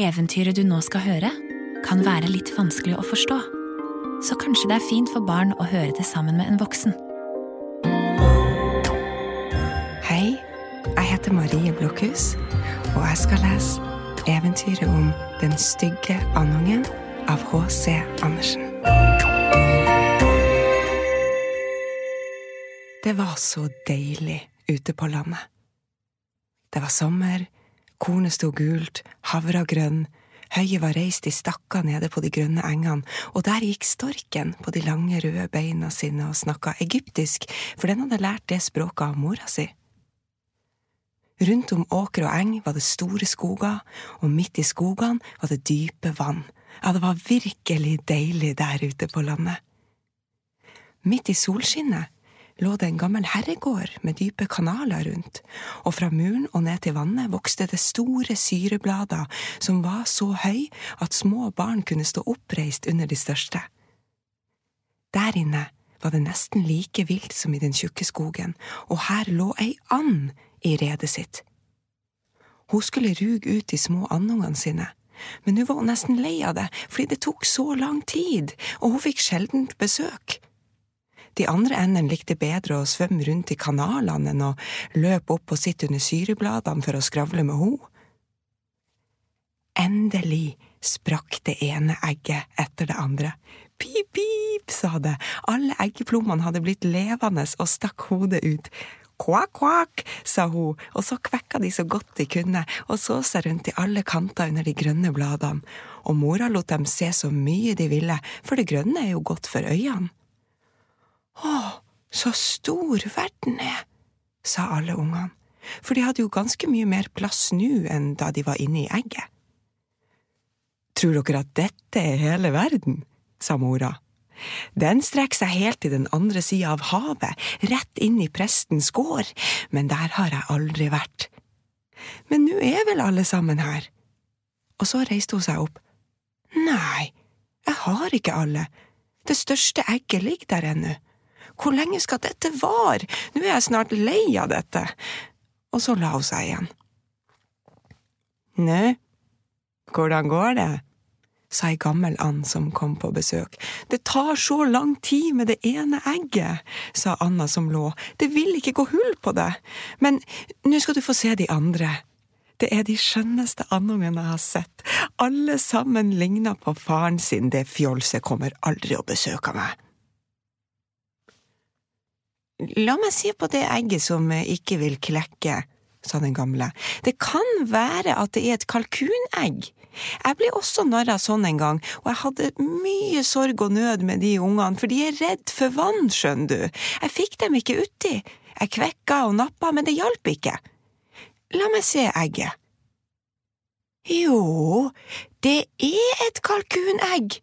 Eventyret du nå skal høre, kan være litt vanskelig å forstå, så kanskje det er fint for barn å høre det sammen med en voksen. Hei, jeg heter Marie Blokhus, og jeg skal lese eventyret om Den stygge andungen av H.C. Andersen. Det var så deilig ute på landet. Det var sommer, kornet sto gult, havra grønn, høyet var reist i stakker nede på de grønne engene, og der gikk storken på de lange, røde beina sine og snakka egyptisk, for den hadde lært det språket av mora si. Rundt om åker og eng var det store skoger, og midt i skogene var det dype vann. Ja, det var virkelig deilig der ute på landet. Midt i solskinnet lå det en gammel herregård med dype kanaler rundt, og fra muren og ned til vannet vokste det store syreblader som var så høy at små barn kunne stå oppreist under de største. Der inne var det nesten like vilt som i den tjukke skogen, og her lå ei and i redet sitt. Hun skulle ruge ut de små andungene sine, men nå var hun nesten lei av det fordi det tok så lang tid, og hun fikk sjelden besøk. De andre endene likte bedre å svømme rundt i kanalene enn å løpe opp og sitte under syrebladene for å skravle med ho. Endelig sprakk det ene egget etter det andre. Pip, pip, sa det, alle eggeplommene hadde blitt levende og stakk hodet ut. Kvakk, kvakk, sa hun, og så kvekka de så godt de kunne og så seg rundt i alle kanter under de grønne bladene, og mora lot dem se så mye de ville, for det grønne er jo godt for øynene. Å, så stor verden er, sa alle ungene, for de hadde jo ganske mye mer plass nå enn da de var inne i egget. Tror dere at dette er hele verden? sa mora. Den strekker seg helt til den andre sida av havet, rett inn i prestens gård, men der har jeg aldri vært. Men nå er vel alle sammen her? Og så reiste hun seg opp. Nei, jeg har ikke alle, det største egget ligger der ennå. Hvor lenge skal dette vare, nå er jeg snart lei av dette. Og så la hun seg igjen. Nå, hvordan går det? sa ei gammel and som kom på besøk. Det tar så lang tid med det ene egget, sa Anna som lå, det vil ikke gå hull på det, men nå skal du få se de andre. Det er de skjønneste andungene jeg har sett, alle sammen ligner på faren sin, det fjolset kommer aldri å besøke meg. La meg se på det egget som ikke vil klekke, sa den gamle, det kan være at det er et kalkunegg. Jeg ble også narra sånn en gang, og jeg hadde mye sorg og nød med de ungene, for de er redd for vann, skjønner du. Jeg fikk dem ikke uti. Jeg kvekka og nappa, men det hjalp ikke. La meg se egget. Jo, det er et kalkunegg.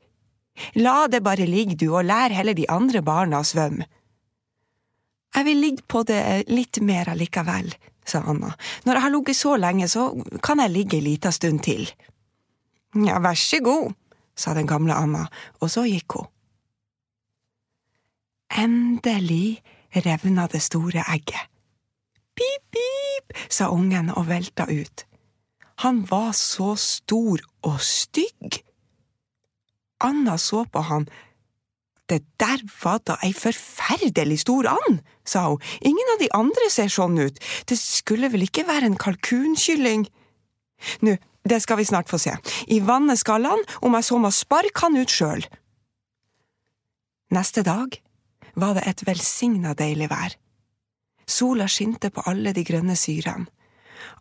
La det bare ligge, du, og lær heller de andre barna å svømme. Jeg vil ligge på det litt mer allikevel, sa Anna. Når jeg har ligget så lenge, så kan jeg ligge ei lita stund til. Ja, vær så god, sa den gamle Anna, og så gikk hun. Endelig revna det store egget. Pip, pip, sa ungen og velta ut. Han var så stor og stygg. Anna så på han. Det der var da ei forferdelig stor and, sa hun, ingen av de andre ser sånn ut, det skulle vel ikke være en kalkunkylling? Nå, det skal vi snart få se, i vannet skal han, om jeg så må sparke han ut sjøl. Neste dag var det et velsigna deilig vær. Sola skinte på alle de grønne syrene.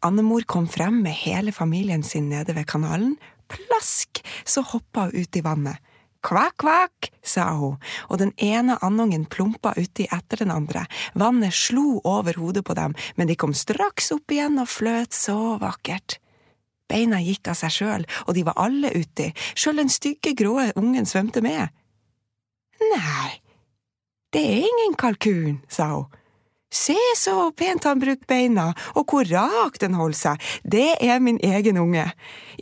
Annemor kom frem med hele familien sin nede ved kanalen. Plask, så hoppa hun ut i vannet. Kvakk, kvakk, sa hun, og den ene andungen plumpa uti etter den andre. Vannet slo over hodet på dem, men de kom straks opp igjen og fløt så vakkert. Beina gikk av seg sjøl, og de var alle uti, sjøl den stygge, grå ungen svømte med. Nei, det er ingen kalkun, sa hun. Se så pent han bruker beina, og hvor rak den holder seg, det er min egen unge.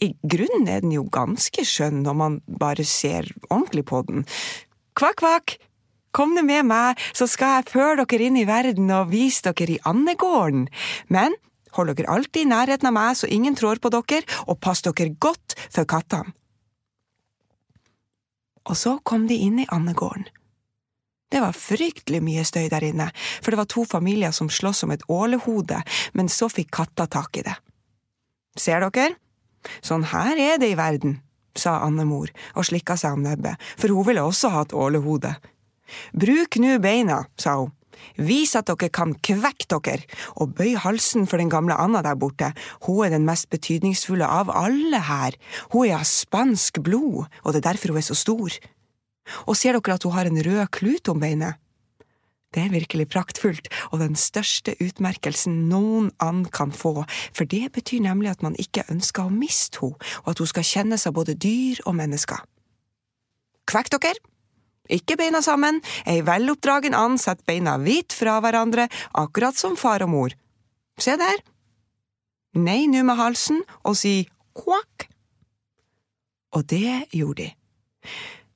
I grunnen er den jo ganske skjønn når man bare ser ordentlig på den. Kvakk, kvakk, kom nå med meg, så skal jeg føre dere inn i verden og vise dere i andegården, men hold dere alltid i nærheten av meg så ingen trår på dere, og pass dere godt for kattene. Og så kom de inn i andegården. Det var fryktelig mye støy der inne, for det var to familier som sloss om et ålehode, men så fikk katta tak i det. Ser dere? Sånn her er det i verden, sa Annemor og slikka seg om nebbet, for hun ville også ha et ålehode. Bruk nu beina, sa hun. Vis at dere kan kvekke dere, og bøy halsen for den gamle Anna der borte, hun er den mest betydningsfulle av alle her, hun er av spansk blod, og det er derfor hun er så stor. Og ser dere at hun har en rød klut om beinet? Det er virkelig praktfullt, og den største utmerkelsen noen and kan få, for det betyr nemlig at man ikke ønsker å miste henne, og at hun skal kjennes av både dyr og mennesker. Kvekk dere! Ikke beina sammen, ei veloppdragen and setter beina hvitt fra hverandre, akkurat som far og mor. Se der! Nei nu med halsen og si kvakk. Og det gjorde de.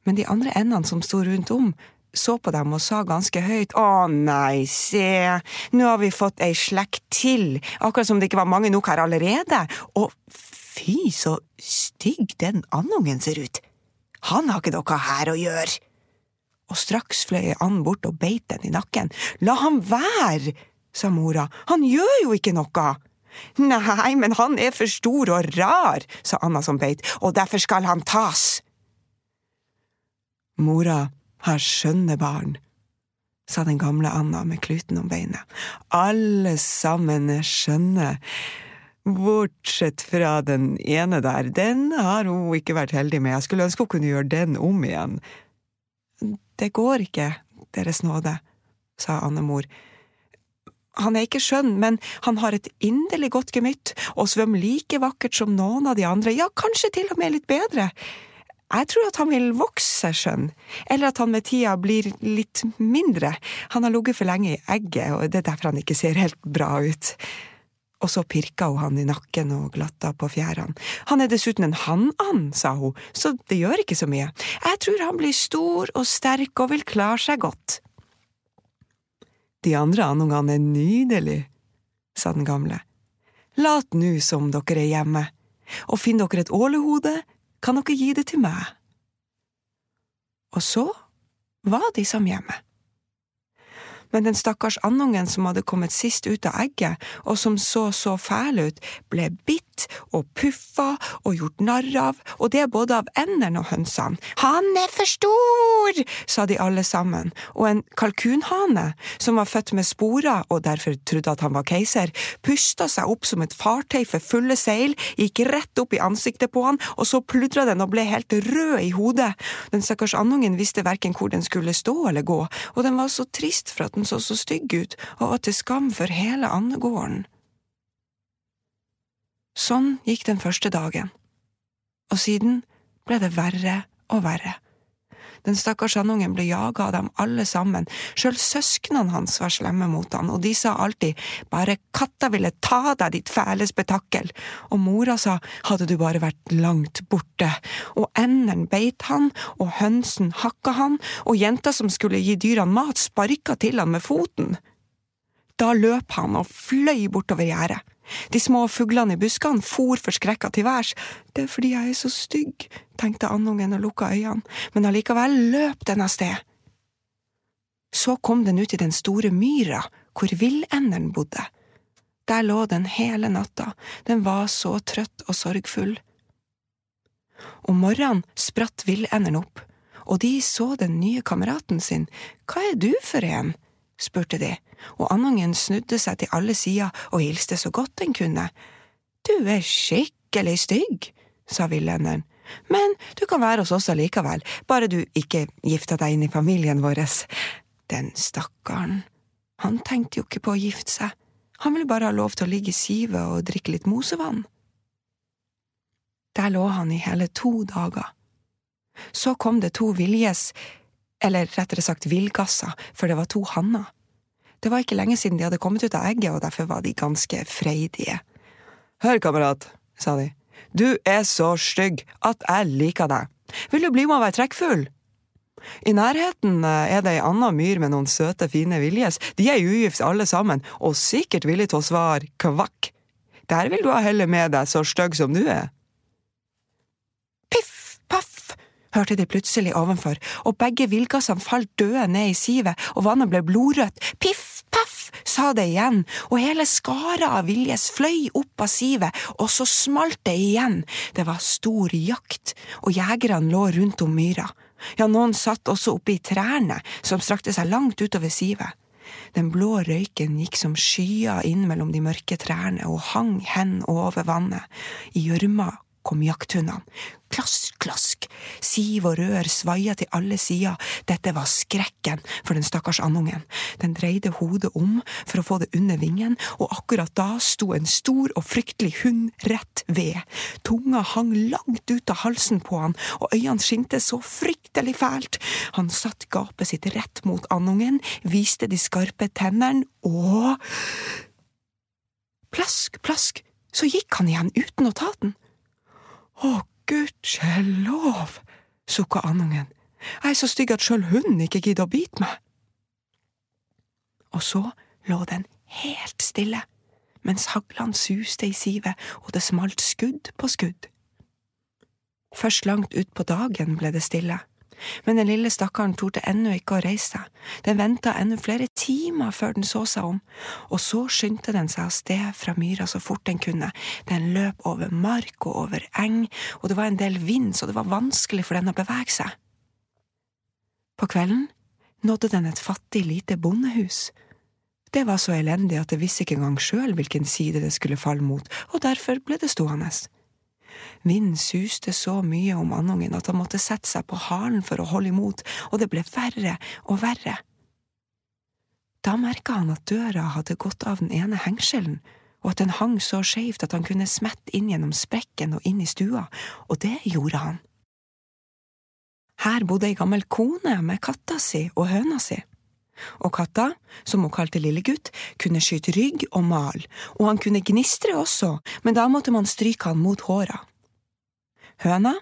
Men de andre endene som sto rundt om, så på dem og sa ganske høyt Å nei, se, nå har vi fått ei slekt til, akkurat som det ikke var mange nok her allerede, og fy så stygg den andungen ser ut, han har ikke noe her å gjøre. Og straks fløy and bort og beit den i nakken. La ham være, sa mora, han gjør jo ikke noe. Nei, men han er for stor og rar, sa Anna som beit, og derfor skal han tas. Mora har skjønne barn, sa den gamle Anna med kluten om beinet. Alle sammen er skjønne, bortsett fra den ene der, den har hun ikke vært heldig med, jeg skulle ønske hun kunne gjøre den om igjen. Det går ikke, Deres nåde, sa Annemor. Han er ikke skjønn, men han har et inderlig godt gemytt og svømmer like vakkert som noen av de andre, ja, kanskje til og med litt bedre. Jeg tror at han vil vokse skjønn, eller at han med tida blir litt mindre. Han har ligget for lenge i egget, og det er derfor han ikke ser helt bra ut. Og så pirka hun han i nakken og glatta på fjærene. Han er dessuten en hannand, sa hun, så det gjør ikke så mye. Jeg tror han blir stor og sterk og vil klare seg godt. De andre andungene er nydelige, sa den gamle. Lat nu som dere er hjemme, og finn dere et ålehode, kan dere gi det til meg. Og så var de som hjemme men den stakkars andungen som hadde kommet sist ut av egget, og som så så fæl ut, ble bitt og puffa og gjort narr av, og det både av endene og hønsene. Han er for stor, sa de alle sammen, og en kalkunhane, som var født med sporer og derfor trodde at han var keiser, pusta seg opp som et fartøy for fulle seil, gikk rett opp i ansiktet på han, og så pludra den og ble helt rød i hodet. Den stakkars andungen visste verken hvor den skulle stå eller gå, og den var så trist for at den så så stygg ut og var til skam for hele andegården. Sånn gikk den første dagen, og siden ble det verre og verre. Den stakkars andungen ble jaga av dem alle sammen, sjøl søsknene hans var slemme mot han, og de sa alltid bare katta ville ta deg, ditt fæle spetakkel, og mora sa hadde du bare vært langt borte, og enderen beit han, og hønsen hakka han, og jenta som skulle gi dyrene mat, sparka til han med foten. Da løp han og fløy bortover gjerdet. De små fuglene i buskene for forskrekka til værs. Det er fordi jeg er så stygg, tenkte andungen og lukka øynene, men allikevel løp den av sted. Så kom den ut i den store myra hvor villenderen bodde. Der lå den hele natta, den var så trøtt og sorgfull. Om morgenen spratt villenderen opp, og de så den nye kameraten sin, hva er du for en? Spurte de, og andungen snudde seg til alle sider og hilste så godt den kunne. Du er skikkelig stygg, sa villenderen, men du kan være hos oss allikevel, bare du ikke gifter deg inn i familien vår. Den stakkaren, han tenkte jo ikke på å gifte seg, han ville bare ha lov til å ligge i sivet og drikke litt mosevann. Der lå han i hele to dager. Så kom det to viljes, eller rettere sagt villgasser, for det var to hanner. Det var ikke lenge siden de hadde kommet ut av egget, og derfor var de ganske freidige. Hør, kamerat, sa de, du er så stygg at jeg liker deg. Vil du bli med og være trekkfull? I nærheten eh, er det ei anna myr med noen søte, fine viljes, de er ugift alle sammen, og sikkert villige til å svare kvakk. Der vil du ha heller med deg, så stygg som du er. Hørte de plutselig ovenfor, og begge villgassene falt døde ned i sivet, og vannet ble blodrødt. Piff, paff, sa det igjen, og hele skara av viljes fløy opp av sivet, og så smalt det igjen. Det var stor jakt, og jegerne lå rundt om myra. Ja, noen satt også oppe i trærne, som strakte seg langt utover sivet. Den blå røyken gikk som skyer inn mellom de mørke trærne og hang hen over vannet. I gjørma kom jakthundene. Klask, klask, siv og rør svaia til alle sider, dette var skrekken for den stakkars andungen. Den dreide hodet om for å få det under vingen, og akkurat da sto en stor og fryktelig hund rett ved. Tunga hang langt ut av halsen på han, og øynene skinte så fryktelig fælt. Han satt gapet sitt rett mot andungen, viste de skarpe tennene, og… Plask, plask, så gikk han igjen uten å ta den. Å, gudskjelov, sukka andungen, jeg er så stygg at sjøl hunden ikke gidder å bite meg. Og så lå den helt stille, mens haglene suste i sivet og det smalt skudd på skudd. Først langt utpå dagen ble det stille men den lille stakkaren torde ennå ikke å reise seg, den venta ennå flere timer før den så seg om, og så skyndte den seg av sted fra myra så fort den kunne, den løp over mark og over eng, og det var en del vind så det var vanskelig for den å bevege seg. På kvelden nådde den et fattig lite bondehus. Det var så elendig at det visste ikke engang sjøl hvilken side det skulle falle mot, og derfor ble det stående. Vinden suste så mye om andungen at han måtte sette seg på halen for å holde imot, og det ble verre og verre. Da merka han at døra hadde gått av den ene hengselen, og at den hang så skeivt at han kunne smette inn gjennom sprekken og inn i stua, og det gjorde han. Her bodde ei gammel kone med katta si og høna si. Og katta, som hun kalte Lillegutt, kunne skyte rygg og mal, og han kunne gnistre også, men da måtte man stryke han mot håra. Høna,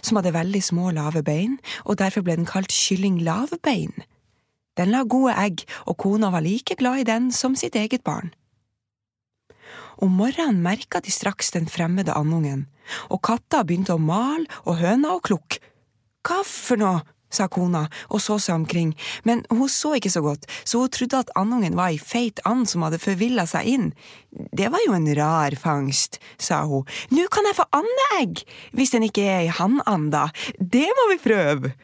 som hadde veldig små, lave bein, og derfor ble den kalt kylling lavbein. Den la gode egg, og kona var like glad i den som sitt eget barn. Om morgenen merka de straks den fremmede andungen, og katta begynte å male og høna å klukke. Hva for noe? Sa kona og så seg omkring, men hun så ikke så godt, så hun trodde at andungen var ei feit and som hadde forvilla seg inn. Det var jo en rar fangst, sa hun, nå kan jeg få andeegg, hvis den ikke er ei da. det må vi prøve.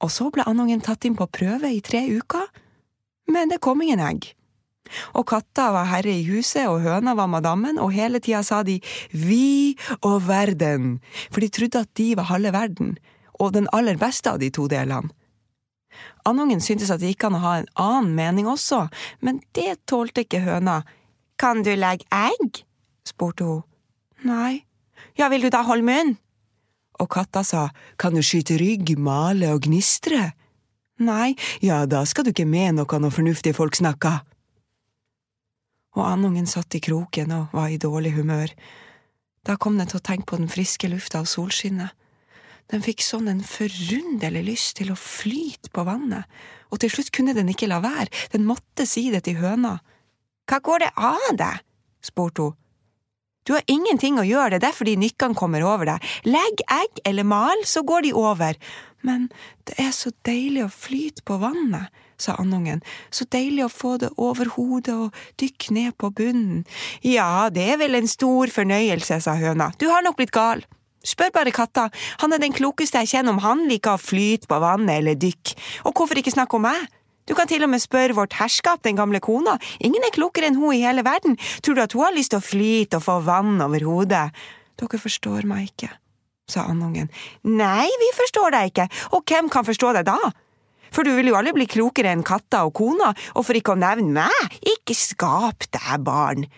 Og så ble andungen tatt inn på prøve i tre uker, men det kom ingen egg. Og katta var herre i huset, og høna var madammen, og hele tida sa de vi og verden, for de trodde at de var halve verden og den aller beste av de to delene. Andungen syntes at det gikk an å ha en annen mening også, men det tålte ikke høna. Kan du legge egg? spurte hun. Nei. Ja, vil du da holde munn? Og katta sa, kan du skyte rygg, male og gnistre? Nei, ja, da skal du ikke med noe når fornuftige folk snakker. Og andungen satt i kroken og var i dårlig humør. Da kom den til å tenke på den friske lufta og solskinnet. Den fikk sånn en forunderlig lyst til å flyte på vannet, og til slutt kunne den ikke la være, den måtte si det til høna. Hva går det av deg? spurte hun. Du har ingenting å gjøre, det er derfor de nykkene kommer over deg. Legg egg eller mal, så går de over. Men det er så deilig å flyte på vannet, sa andungen, så deilig å få det over hodet og dykke ned på bunnen. Ja, det er vel en stor fornøyelse, sa høna, du har nok blitt gal. Spør bare katta, han er den klokeste jeg kjenner om han liker å flyte på vannet eller dykke, og hvorfor ikke snakke om meg? Du kan til og med spørre vårt herskap, den gamle kona, ingen er klokere enn hun i hele verden, tror du at hun har lyst til å flyte og få vann over hodet? Dere forstår meg ikke, sa andungen. Nei, vi forstår deg ikke, og hvem kan forstå deg da? For du vil jo aldri bli klokere enn katta og kona, og for ikke å nevne meg, ikke skap deg, barn.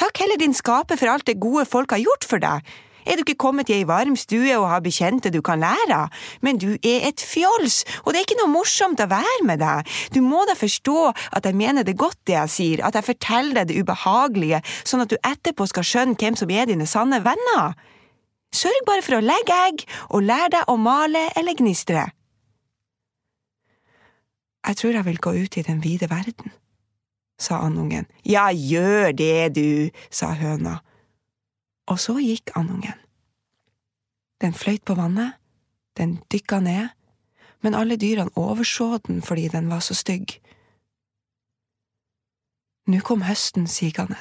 Takk heller din skaper for alt det gode folk har gjort for deg. Er du ikke kommet i ei varm stue og har bekjente du kan lære av? Men du er et fjols, og det er ikke noe morsomt å være med deg. Du må da forstå at jeg mener det godt det jeg sier, at jeg forteller deg det ubehagelige, sånn at du etterpå skal skjønne hvem som er dine sanne venner. Sørg bare for å legge egg, og lær deg å male eller gnistre. Jeg tror jeg vil gå ut i den vide verden, sa andungen. Ja, gjør det, du, sa høna og så gikk andungen. Den fløyt på vannet, Den dykka ned, men alle dyrene overså den fordi den var så stygg. Nå kom høsten sigende.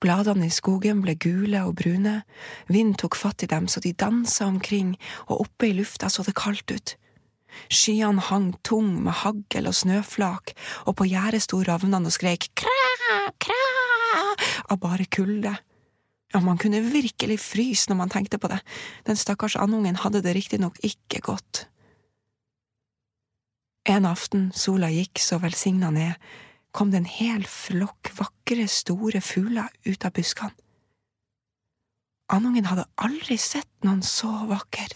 Bladene i skogen ble gule og brune, vind tok fatt i dem så de dansa omkring, og oppe i lufta så det kaldt ut. Skyene hang tung med hagl og snøflak, og på gjerdet sto ravnene og skrek kræ, kræ av bare kulde. Ja, man kunne virkelig fryse når man tenkte på det, den stakkars andungen hadde det riktignok ikke godt. En aften sola gikk så velsigna ned, kom det en hel flokk vakre, store fugler ut av buskene. Andungen hadde aldri sett noen så vakker.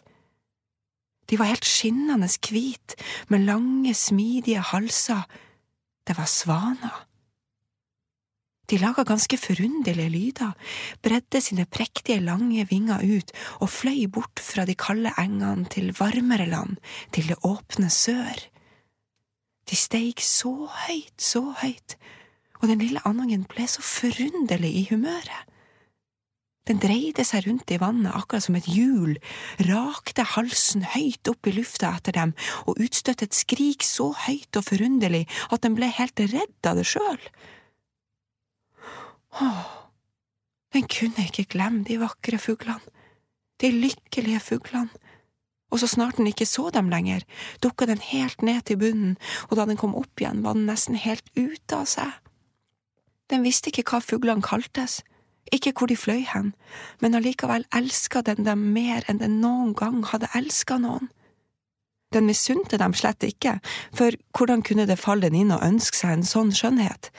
De var helt skinnende hvite, med lange, smidige halser. Det var svaner. De laga ganske forunderlige lyder, bredde sine prektige, lange vinger ut og fløy bort fra de kalde engene til varmere land, til det åpne sør. De steig så høyt, så høyt, og den lille andungen ble så forunderlig i humøret. Den dreide seg rundt i vannet akkurat som et hjul, rakte halsen høyt opp i lufta etter dem og utstøtte et skrik så høyt og forunderlig at den ble helt redd av det sjøl. Åh, den kunne ikke glemme de vakre fuglene, de lykkelige fuglene og så snart den ikke så dem lenger, dukka den helt ned til bunnen, og da den kom opp igjen, var den nesten helt ute av seg. Den visste ikke hva fuglene kaltes, ikke hvor de fløy hen, men allikevel elska den dem mer enn den noen gang hadde elska noen. Den misunte dem slett ikke, for hvordan kunne det falle den inn å ønske seg en sånn skjønnhet?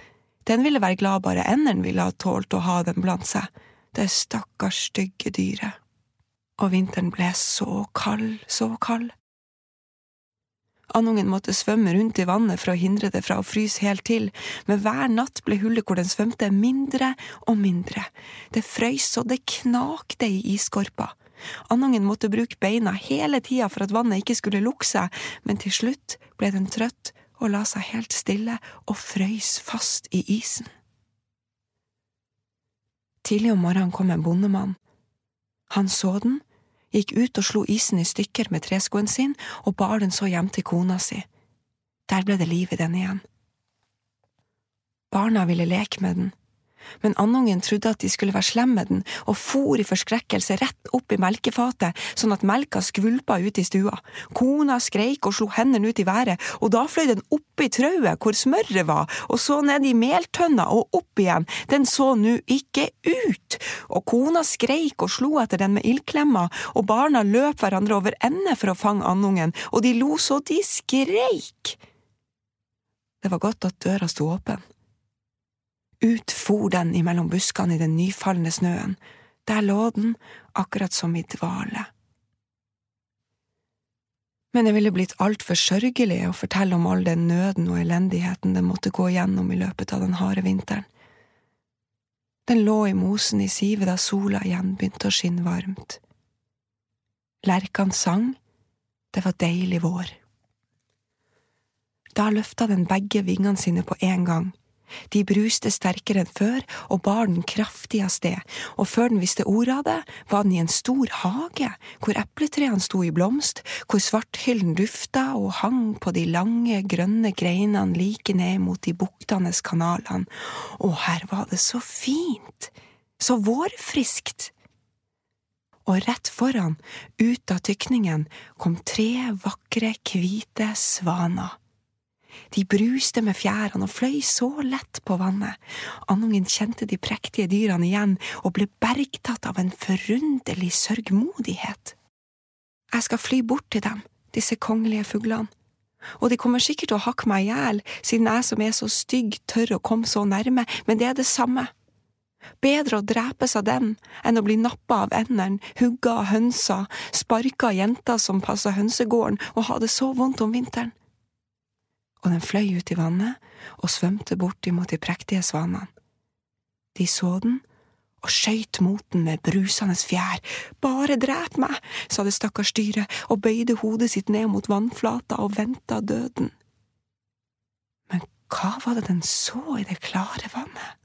Den ville være glad bare enderen ville ha tålt å ha den blant seg, det stakkars stygge dyret og vinteren ble så kald, så kald. Andungen måtte svømme rundt i vannet for å hindre det fra å fryse helt til, men hver natt ble hullet hvor den svømte mindre og mindre, det frøys så det knakte i iskorpa. Andungen måtte bruke beina hele tida for at vannet ikke skulle lukke seg, men til slutt ble den trøtt og la seg helt stille og frøys fast i isen. Tidlig om morgenen kom en bondemann. Han så den gikk ut og slo isen i stykker med treskoen sin og bar den så hjem til kona si. Der ble det liv i den igjen. Barna ville leke med den, men andungen trodde at de skulle være slemme med den, og for i forskrekkelse rett opp i melkefatet sånn at melka skvulpa ut i stua. Kona skreik og slo hendene ut i været, og da fløy den opp i trauet hvor smøret var, og så ned i meltønna og opp igjen, den så nu ikke ut, og kona skreik og slo etter den med ildklemmer, og barna løp hverandre over ende for å fange andungen, og de lo så de skreik. Det var godt at døra sto åpen. Ut for den imellom buskene i den nyfalne snøen, der lå den, akkurat som i dvale. Men det ville blitt altfor sørgelig å fortelle om all den nøden og elendigheten den måtte gå gjennom i løpet av den harde vinteren. Den lå i mosen i sivet da sola igjen begynte å skinne varmt. Lerkene sang, det var deilig vår. Da løfta den begge vingene sine på en gang de bruste sterkere enn før og bar den kraftig av sted, og før den visste ordet av det, var den i en stor hage, hvor epletrærne sto i blomst, hvor svarthyllen dufta og hang på de lange, grønne greinene like ned mot de buktende kanalene, og her var det så fint, så vårfriskt. Og rett foran, ut av tykningen, kom tre vakre, hvite svaner. De bruste med fjærene og fløy så lett på vannet. Andungen kjente de prektige dyrene igjen og ble bergtatt av en forunderlig sørgmodighet. Jeg skal fly bort til dem, disse kongelige fuglene, og de kommer sikkert til å hakke meg i hjel, siden jeg som er så stygg, tør å komme så nærme, men det er det samme. Bedre å drepes av dem enn å bli nappa av enderen, hugga av hønsa, sparka av jenta som passa hønsegården og ha det så vondt om vinteren og den fløy ut i vannet og svømte bort imot de prektige svanene. De så den og skøyt mot den med brusende fjær. Bare drep meg, sa det stakkars dyret og bøyde hodet sitt ned mot vannflata og venta døden. Men hva var det den så i det klare vannet?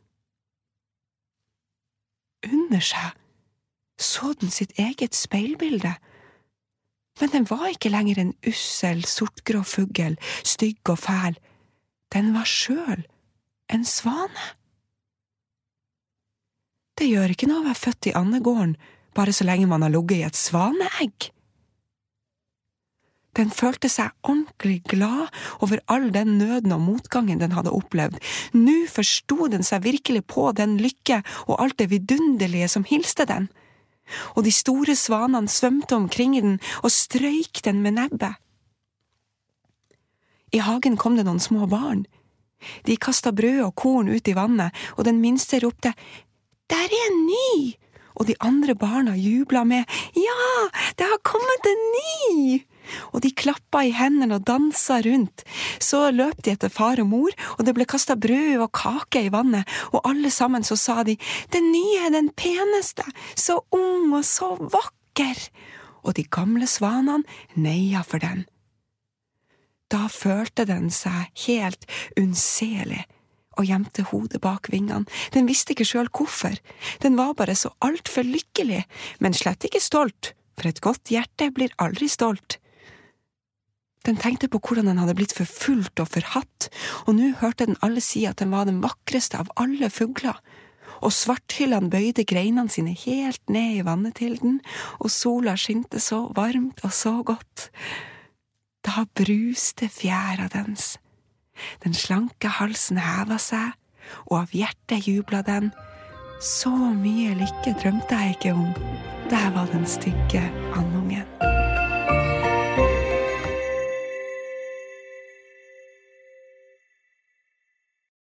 Under seg så den sitt eget speilbilde Men den var ikke lenger en ussel, sortgrå fugl, stygg og fæl. Den var sjøl en svane. Det gjør ikke noe å være født i andegården, bare så lenge man har ligget i et svaneegg. Den følte seg ordentlig glad over all den nøden og motgangen den hadde opplevd. Nå forsto den seg virkelig på den lykke og alt det vidunderlige som hilste den og de store svanene svømte omkring den og strøyk den med nebbet. I hagen kom det noen små barn. De kasta brød og korn ut i vannet, og den minste ropte Der er en ny! Og de andre barna jubla med Ja, det har kommet en ny! Og de klappa i hendene og dansa rundt. Så løp de etter far og mor, og det ble kasta brød og kake i vannet, og alle sammen så sa de Den nye er den peneste, så ung og så vakker, og de gamle svanene neia for den. Da følte den seg helt unnselig og gjemte hodet bak vingene. Den visste ikke sjøl hvorfor. Den var bare så altfor lykkelig, men slett ikke stolt, for et godt hjerte blir aldri stolt. Den tenkte på hvordan den hadde blitt forfulgt og forhatt, og nå hørte den alle si at den var den vakreste av alle fugler, og svarthyllene bøyde greinene sine helt ned i vannet til den, og sola skinte så varmt og så godt. Da bruste fjæra dens. Den slanke halsen heva seg, og av hjertet jubla den. Så mye lykke drømte jeg ikke om, der var den stygge andungen.